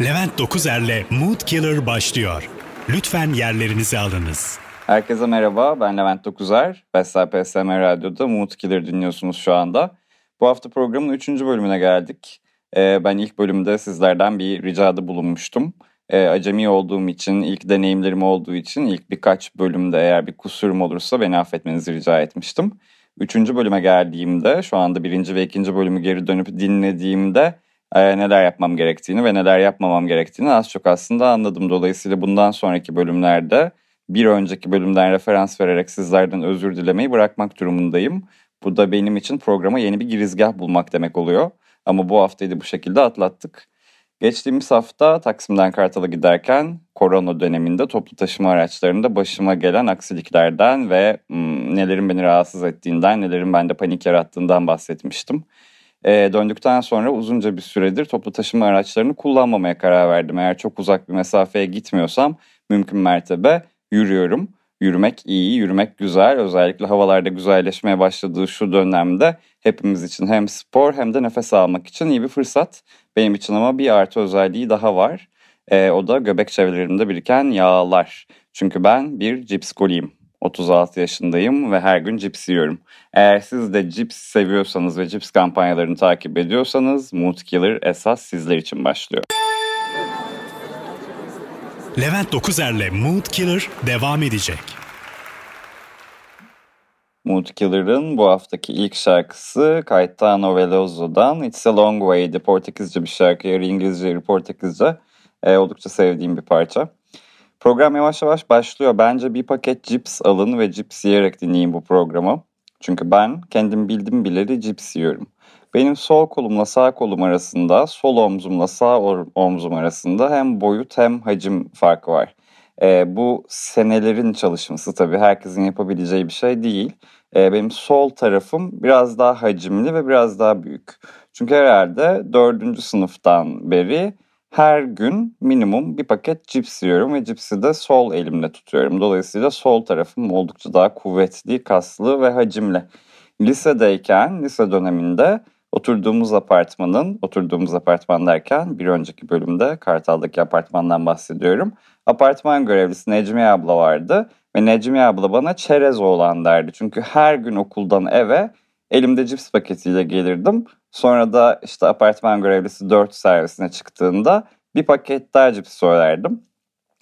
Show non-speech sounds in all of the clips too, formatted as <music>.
Levent Dokuzer'le Mood Killer başlıyor. Lütfen yerlerinizi alınız. Herkese merhaba, ben Levent Dokuzer. Vestel PSM Radyo'da Mood Killer dinliyorsunuz şu anda. Bu hafta programın 3. bölümüne geldik. Ee, ben ilk bölümde sizlerden bir ricada bulunmuştum. Ee, acemi olduğum için, ilk deneyimlerim olduğu için ilk birkaç bölümde eğer bir kusurum olursa beni affetmenizi rica etmiştim. Üçüncü bölüme geldiğimde, şu anda birinci ve ikinci bölümü geri dönüp dinlediğimde e, neler yapmam gerektiğini ve neler yapmamam gerektiğini az çok aslında anladım. Dolayısıyla bundan sonraki bölümlerde bir önceki bölümden referans vererek sizlerden özür dilemeyi bırakmak durumundayım. Bu da benim için programa yeni bir girizgah bulmak demek oluyor. Ama bu haftayı da bu şekilde atlattık. Geçtiğimiz hafta Taksim'den Kartal'a giderken korona döneminde toplu taşıma araçlarında başıma gelen aksiliklerden ve hmm, nelerin beni rahatsız ettiğinden, nelerin bende panik yarattığından bahsetmiştim. E, döndükten sonra uzunca bir süredir toplu taşıma araçlarını kullanmamaya karar verdim. Eğer çok uzak bir mesafeye gitmiyorsam mümkün mertebe yürüyorum. Yürümek iyi, yürümek güzel. Özellikle havalarda güzelleşmeye başladığı şu dönemde hepimiz için hem spor hem de nefes almak için iyi bir fırsat. Benim için ama bir artı özelliği daha var. E, o da göbek çevrelerinde biriken yağlar. Çünkü ben bir cips goliyim. 36 yaşındayım ve her gün cips yiyorum. Eğer siz de cips seviyorsanız ve cips kampanyalarını takip ediyorsanız Mood Killer esas sizler için başlıyor. Levent Dokuzer'le Mood Killer devam edecek. Mood Killer'ın bu haftaki ilk şarkısı Caetano Veloso'dan It's a Long Way'di. Portekizce bir şarkı, yarı İngilizce, yarı Portekizce. E, oldukça sevdiğim bir parça. Program yavaş yavaş başlıyor. Bence bir paket cips alın ve cips yiyerek dinleyin bu programı. Çünkü ben kendim bildim bileli cips yiyorum. Benim sol kolumla sağ kolum arasında, sol omzumla sağ omzum arasında hem boyut hem hacim farkı var. E, bu senelerin çalışması tabii herkesin yapabileceği bir şey değil. E, benim sol tarafım biraz daha hacimli ve biraz daha büyük. Çünkü herhalde dördüncü sınıftan beri her gün minimum bir paket cips yiyorum ve cipsi de sol elimle tutuyorum. Dolayısıyla sol tarafım oldukça daha kuvvetli, kaslı ve hacimli. Lisedeyken, lise döneminde oturduğumuz apartmanın, oturduğumuz apartman derken bir önceki bölümde Kartal'daki apartmandan bahsediyorum. Apartman görevlisi Necmiye abla vardı ve Necmiye abla bana çerez oğlan derdi. Çünkü her gün okuldan eve elimde cips paketiyle gelirdim. Sonra da işte apartman görevlisi 4 servisine çıktığında bir paket daha cips söylerdim.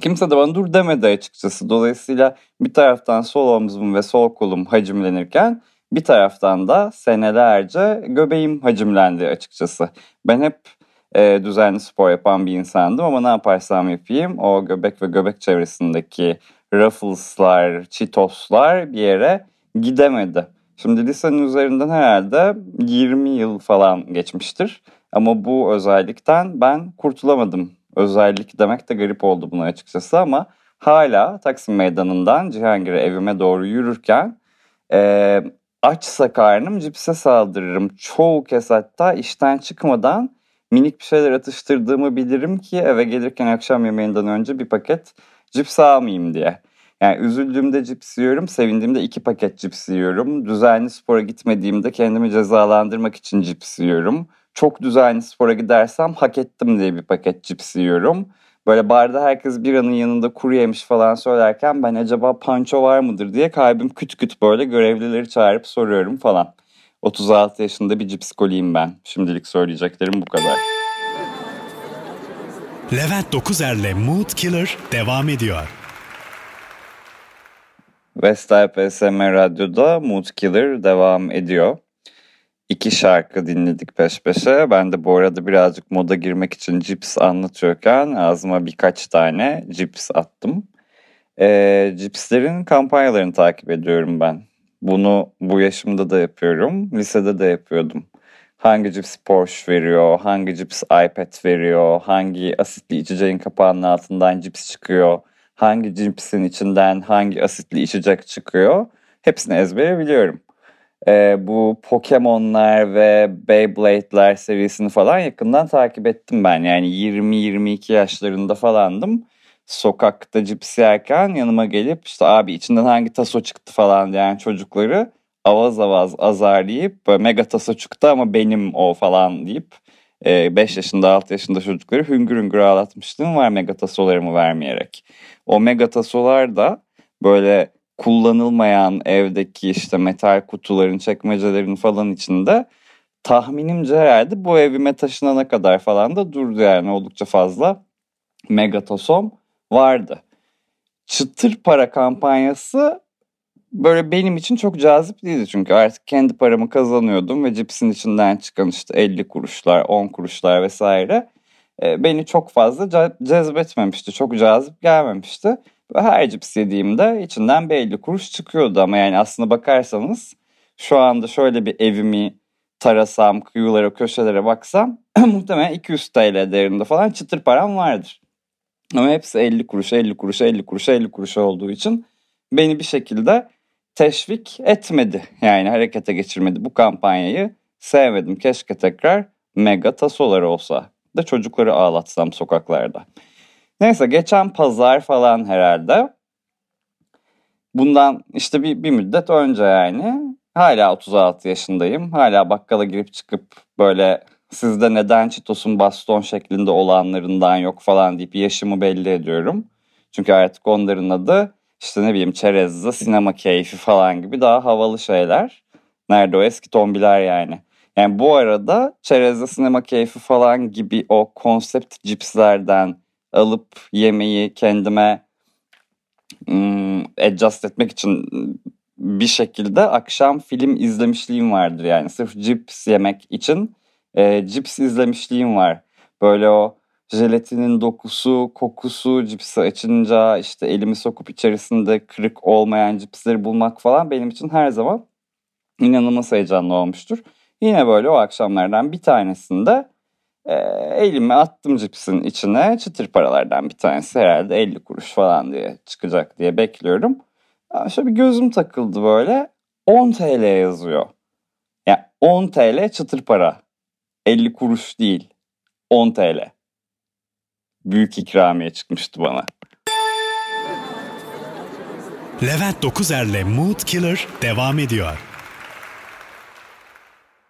Kimse de bana dur demedi açıkçası. Dolayısıyla bir taraftan sol omzum ve sol kolum hacimlenirken bir taraftan da senelerce göbeğim hacimlendi açıkçası. Ben hep e, düzenli spor yapan bir insandım ama ne yaparsam yapayım o göbek ve göbek çevresindeki Ruffles'lar, Cheetos'lar bir yere gidemedi. Şimdi lisenin üzerinden herhalde 20 yıl falan geçmiştir. Ama bu özellikten ben kurtulamadım. Özellik demek de garip oldu buna açıkçası ama hala Taksim Meydanı'ndan Cihangir'e evime doğru yürürken e, açsa karnım cipse saldırırım. Çoğu kez hatta işten çıkmadan minik bir şeyler atıştırdığımı bilirim ki eve gelirken akşam yemeğinden önce bir paket cips almayayım diye. Yani üzüldüğümde cips yiyorum, sevindiğimde iki paket cips yiyorum. Düzenli spora gitmediğimde kendimi cezalandırmak için cips yiyorum. Çok düzenli spora gidersem hak ettim diye bir paket cips yiyorum. Böyle barda herkes bir anın yanında kuru yemiş falan söylerken ben acaba panço var mıdır diye kalbim küt küt böyle görevlileri çağırıp soruyorum falan. 36 yaşında bir cips koliyim ben. Şimdilik söyleyeceklerim bu kadar. Levent Dokuzer'le Mood Killer devam ediyor. Vestel PSM Radyo'da Mood Killer devam ediyor. İki şarkı dinledik peş peşe. Ben de bu arada birazcık moda girmek için cips anlatıyorken ağzıma birkaç tane cips attım. E, cipslerin kampanyalarını takip ediyorum ben. Bunu bu yaşımda da yapıyorum. Lisede de yapıyordum. Hangi cips Porsche veriyor, hangi cips iPad veriyor, hangi asitli içeceğin kapağının altından cips çıkıyor hangi cipsin içinden hangi asitli içecek çıkıyor hepsini ezbere biliyorum. Ee, bu Pokemon'lar ve Beyblade'ler serisini falan yakından takip ettim ben. Yani 20-22 yaşlarında falandım. Sokakta cips yerken yanıma gelip işte abi içinden hangi taso çıktı falan diyen çocukları avaz avaz azarlayıp mega taso çıktı ama benim o falan deyip 5 yaşında 6 yaşında çocukları hüngür hüngür ağlatmışlığım var megatasolarımı vermeyerek. O megatasolar da böyle kullanılmayan evdeki işte metal kutuların çekmecelerin falan içinde tahminimce herhalde bu evime taşınana kadar falan da durdu yani oldukça fazla megatasom vardı. Çıtır para kampanyası böyle benim için çok cazip değildi çünkü artık kendi paramı kazanıyordum ve cipsin içinden çıkan işte 50 kuruşlar, 10 kuruşlar vesaire e, beni çok fazla cezbetmemişti. Çok cazip gelmemişti. Her cips yediğimde içinden bir 50 kuruş çıkıyordu ama yani aslında bakarsanız şu anda şöyle bir evimi tarasam, kıyılara, köşelere baksam <clears throat> muhtemelen 200 TL değerinde falan çıtır param vardır. Ama hepsi 50 kuruş, 50 kuruş, 50 kuruş, 50 kuruş olduğu için beni bir şekilde teşvik etmedi. Yani harekete geçirmedi bu kampanyayı. Sevmedim. Keşke tekrar mega tasolar olsa da çocukları ağlatsam sokaklarda. Neyse geçen pazar falan herhalde. Bundan işte bir, bir müddet önce yani hala 36 yaşındayım. Hala bakkala girip çıkıp böyle sizde neden Çitos'un baston şeklinde olanlarından yok falan deyip yaşımı belli ediyorum. Çünkü artık onların adı işte ne bileyim çerezli, sinema keyfi falan gibi daha havalı şeyler. Nerede o eski tombiler yani. Yani bu arada çerezli sinema keyfi falan gibi o konsept cipslerden alıp yemeği kendime ım, adjust etmek için bir şekilde akşam film izlemişliğim vardır yani. Sırf cips yemek için e, cips izlemişliğim var. Böyle o jelatinin dokusu, kokusu, cipsi açınca işte elimi sokup içerisinde kırık olmayan cipsleri bulmak falan benim için her zaman inanılmaz heyecanlı olmuştur. Yine böyle o akşamlardan bir tanesinde e, elimi attım cipsin içine çıtır paralardan bir tanesi herhalde 50 kuruş falan diye çıkacak diye bekliyorum. Şöyle bir gözüm takıldı böyle 10 TL yazıyor. Yani 10 TL çıtır para. 50 kuruş değil. 10 TL büyük ikramiye çıkmıştı bana. Levent Dokuzer'le Mood Killer devam ediyor.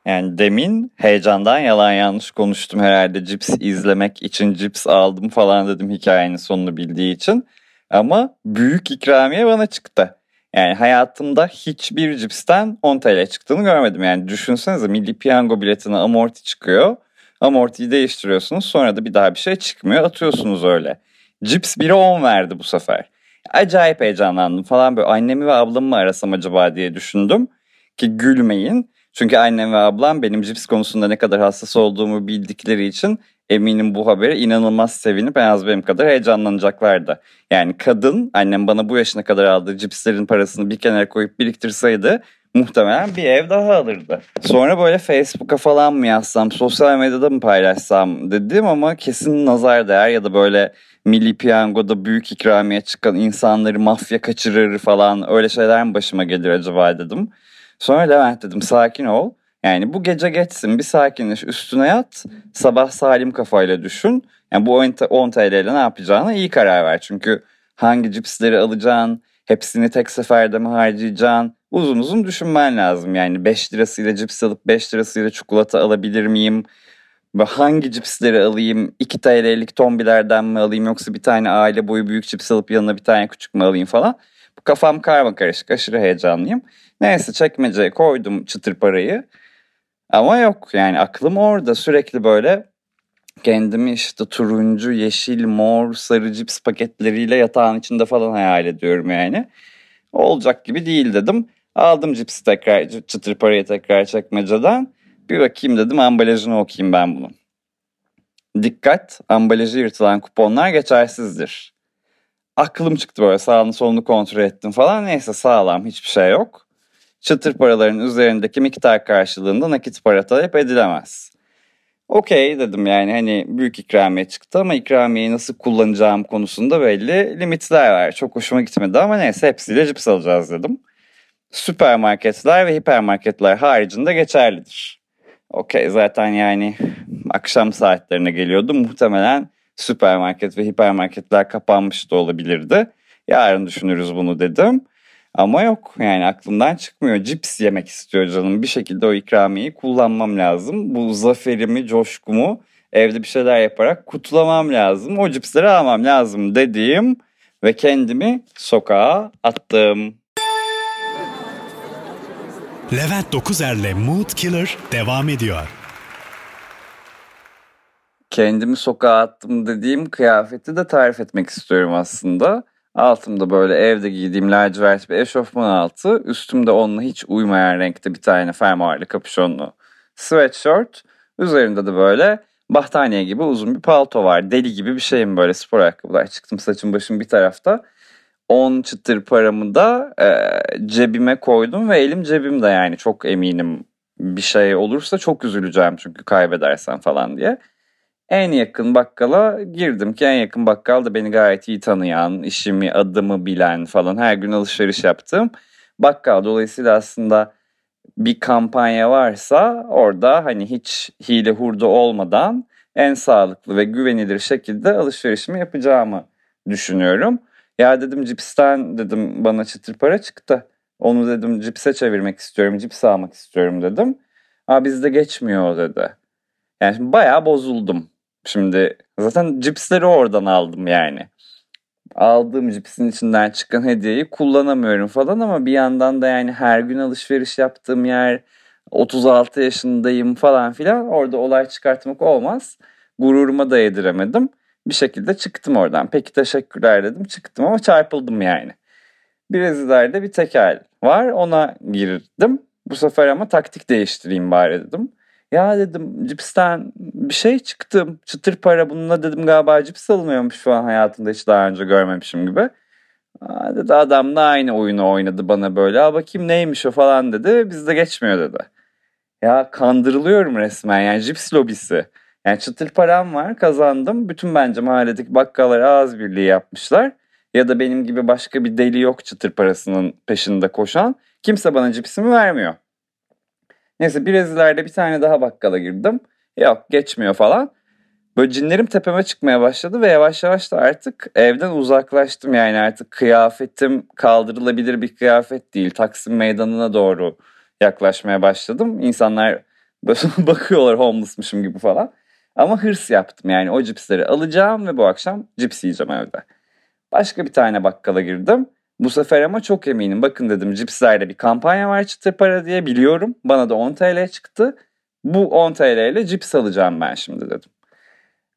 Yani demin heyecandan yalan yanlış konuştum herhalde cips izlemek için cips aldım falan dedim hikayenin sonunu bildiği için. Ama büyük ikramiye bana çıktı. Yani hayatımda hiçbir cipsten 10 TL çıktığını görmedim. Yani düşünsenize milli piyango biletine amorti çıkıyor. Amortiyi değiştiriyorsunuz sonra da bir daha bir şey çıkmıyor atıyorsunuz öyle. Cips 1'e 10 verdi bu sefer. Acayip heyecanlandım falan böyle annemi ve ablamı mı arasam acaba diye düşündüm. Ki gülmeyin. Çünkü annem ve ablam benim cips konusunda ne kadar hassas olduğumu bildikleri için eminim bu habere inanılmaz sevinip en az benim kadar heyecanlanacaklardı. Yani kadın annem bana bu yaşına kadar aldığı cipslerin parasını bir kenara koyup biriktirseydi muhtemelen bir ev daha alırdı. Sonra böyle Facebook'a falan mı yazsam, sosyal medyada mı paylaşsam dedim ama kesin nazar değer ya da böyle Milli Piyango'da büyük ikramiye çıkan insanları mafya kaçırır falan öyle şeyler mi başıma gelir acaba dedim. Sonra Levent dedim sakin ol. Yani bu gece geçsin bir sakinleş üstüne yat sabah salim kafayla düşün. Yani bu 10 TL ile ne yapacağına iyi karar ver. Çünkü hangi cipsleri alacaksın, hepsini tek seferde mi harcayacaksın, uzun uzun düşünmen lazım. Yani 5 lirasıyla cips alıp 5 lirasıyla çikolata alabilir miyim? Ve hangi cipsleri alayım? 2 TL'lik tombilerden mi alayım yoksa bir tane aile boyu büyük cips alıp yanına bir tane küçük mü alayım falan. Bu kafam karma karışık aşırı heyecanlıyım. Neyse çekmeceye koydum çıtır parayı. Ama yok yani aklım orada sürekli böyle kendimi işte turuncu, yeşil, mor, sarı cips paketleriyle yatağın içinde falan hayal ediyorum yani. Olacak gibi değil dedim. Aldım cipsi tekrar, çıtır parayı tekrar çekmeceden. Bir bakayım dedim ambalajını okuyayım ben bunu. Dikkat, ambalajı yırtılan kuponlar geçersizdir. Aklım çıktı böyle sağını solunu kontrol ettim falan. Neyse sağlam hiçbir şey yok. Çıtır paraların üzerindeki miktar karşılığında nakit para talep edilemez. Okey dedim yani hani büyük ikramiye çıktı ama ikramiyeyi nasıl kullanacağım konusunda belli limitler var. Çok hoşuma gitmedi ama neyse hepsiyle cips alacağız dedim süpermarketler ve hipermarketler haricinde geçerlidir. Okey zaten yani akşam saatlerine geliyordu. Muhtemelen süpermarket ve hipermarketler kapanmış da olabilirdi. Yarın düşünürüz bunu dedim. Ama yok yani aklımdan çıkmıyor. Cips yemek istiyor canım. Bir şekilde o ikramiyeyi kullanmam lazım. Bu zaferimi, coşkumu evde bir şeyler yaparak kutlamam lazım. O cipsleri almam lazım dediğim ve kendimi sokağa attım. Levent Dokuzer'le Mood Killer devam ediyor. Kendimi sokağa attım dediğim kıyafeti de tarif etmek istiyorum aslında. Altımda böyle evde giydiğim lacivert bir eşofman altı. Üstümde onunla hiç uymayan renkte bir tane fermuarlı kapüşonlu sweatshirt. Üzerinde de böyle battaniye gibi uzun bir palto var. Deli gibi bir şeyim böyle spor ayakkabılar. Çıktım saçım başım bir tarafta. 10 çıtır paramı da e, cebime koydum ve elim cebimde yani çok eminim bir şey olursa çok üzüleceğim çünkü kaybedersen falan diye. En yakın bakkala girdim ki en yakın bakkal da beni gayet iyi tanıyan, işimi, adımı bilen falan her gün alışveriş yaptığım bakkal. Dolayısıyla aslında bir kampanya varsa orada hani hiç hile hurda olmadan en sağlıklı ve güvenilir şekilde alışverişimi yapacağımı düşünüyorum. Ya dedim cipsten dedim bana çıtır para çıktı. Onu dedim cipse çevirmek istiyorum, cips almak istiyorum dedim. Aa bizde geçmiyor dedi. Yani şimdi bayağı bozuldum. Şimdi zaten cipsleri oradan aldım yani. Aldığım cipsin içinden çıkan hediyeyi kullanamıyorum falan ama bir yandan da yani her gün alışveriş yaptığım yer 36 yaşındayım falan filan orada olay çıkartmak olmaz. Gururuma da yediremedim. Bir şekilde çıktım oradan. Peki teşekkürler dedim çıktım ama çarpıldım yani. Brezilya'da bir tekel var ona girdim. Bu sefer ama taktik değiştireyim bari dedim. Ya dedim cipsten bir şey çıktım. Çıtır para bununla dedim galiba cips alınıyormuş şu an hayatımda hiç daha önce görmemişim gibi. Aa, dedi adam da aynı oyunu oynadı bana böyle. Aa bakayım neymiş o falan dedi. Bizde geçmiyor dedi. Ya kandırılıyorum resmen yani cips lobisi. Yani çıtır param var kazandım. Bütün bence mahalledeki bakkallar ağız birliği yapmışlar. Ya da benim gibi başka bir deli yok çıtır parasının peşinde koşan. Kimse bana cipsimi vermiyor. Neyse Brezilya'da bir tane daha bakkala girdim. Yok geçmiyor falan. Böyle cinlerim tepeme çıkmaya başladı ve yavaş yavaş da artık evden uzaklaştım. Yani artık kıyafetim kaldırılabilir bir kıyafet değil. Taksim meydanına doğru yaklaşmaya başladım. İnsanlar <laughs> bakıyorlar homelessmışım gibi falan. Ama hırs yaptım yani o cipsleri alacağım ve bu akşam cips yiyeceğim evde. Başka bir tane bakkala girdim. Bu sefer ama çok eminim. Bakın dedim cipslerde bir kampanya var çıtır para diye biliyorum. Bana da 10 TL çıktı. Bu 10 TL ile cips alacağım ben şimdi dedim.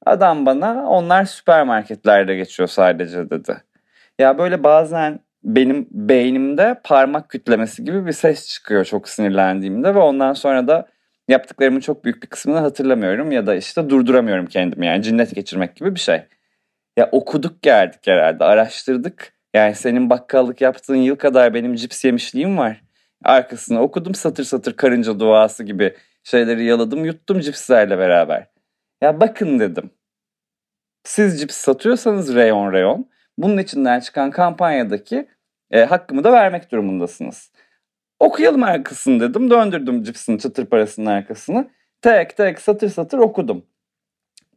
Adam bana onlar süpermarketlerde geçiyor sadece dedi. Ya böyle bazen benim beynimde parmak kütlemesi gibi bir ses çıkıyor çok sinirlendiğimde ve ondan sonra da yaptıklarımın çok büyük bir kısmını hatırlamıyorum ya da işte durduramıyorum kendimi yani cinnet geçirmek gibi bir şey. Ya okuduk geldik herhalde araştırdık yani senin bakkallık yaptığın yıl kadar benim cips yemişliğim var. Arkasını okudum satır satır karınca duası gibi şeyleri yaladım yuttum cipslerle beraber. Ya bakın dedim. Siz cips satıyorsanız reyon reyon bunun içinden çıkan kampanyadaki e, hakkımı da vermek durumundasınız. Okuyalım arkasını dedim. Döndürdüm cipsin çıtır parasının arkasını. Tek tek satır satır okudum.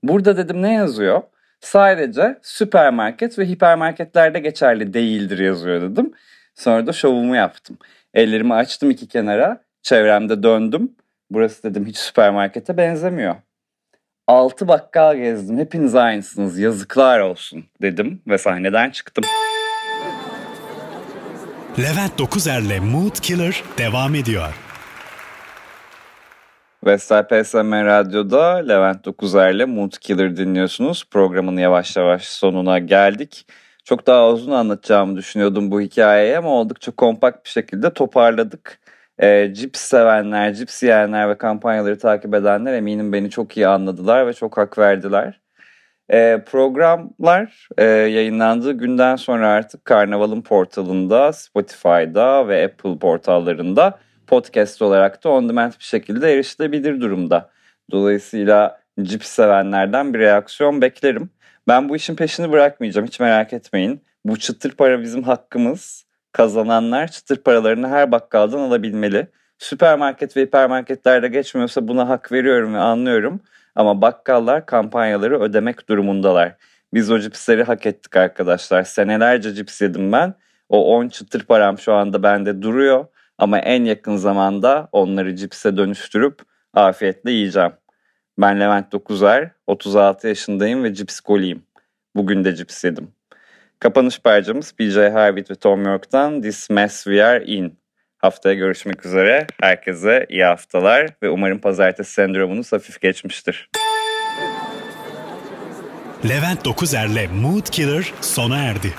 Burada dedim ne yazıyor? Sadece süpermarket ve hipermarketlerde geçerli değildir yazıyor dedim. Sonra da şovumu yaptım. Ellerimi açtım iki kenara. Çevremde döndüm. Burası dedim hiç süpermarkete benzemiyor. Altı bakkal gezdim. Hepiniz aynısınız. Yazıklar olsun dedim ve sahneden çıktım. Levent Dokuzer'le Mood Killer devam ediyor. Vestel PSM Radyo'da Levent Dokuzer'le Mood Killer dinliyorsunuz. Programın yavaş yavaş sonuna geldik. Çok daha uzun anlatacağımı düşünüyordum bu hikayeyi ama oldukça kompakt bir şekilde toparladık. E, cips sevenler, cips yiyenler ve kampanyaları takip edenler eminim beni çok iyi anladılar ve çok hak verdiler. E, programlar e, yayınlandığı günden sonra artık Karnaval'ın portalında, Spotify'da ve Apple portallarında podcast olarak da on demand bir şekilde erişilebilir durumda. Dolayısıyla cips sevenlerden bir reaksiyon beklerim. Ben bu işin peşini bırakmayacağım hiç merak etmeyin. Bu çıtır para bizim hakkımız. Kazananlar çıtır paralarını her bakkaldan alabilmeli. Süpermarket ve hipermarketlerde geçmiyorsa buna hak veriyorum ve anlıyorum. Ama bakkallar kampanyaları ödemek durumundalar. Biz o cipsleri hak ettik arkadaşlar. Senelerce cips yedim ben. O 10 çıtır param şu anda bende duruyor. Ama en yakın zamanda onları cipse dönüştürüp afiyetle yiyeceğim. Ben Levent Dokuzer, 36 yaşındayım ve cips goliyim. Bugün de cips yedim. Kapanış parçamız PJ Harvey ve Tom York'tan This Mess We Are In. Haftaya görüşmek üzere. Herkese iyi haftalar ve umarım pazartesi sendromunuz hafif geçmiştir. Levent Dokuzer'le Mood Killer sona erdi.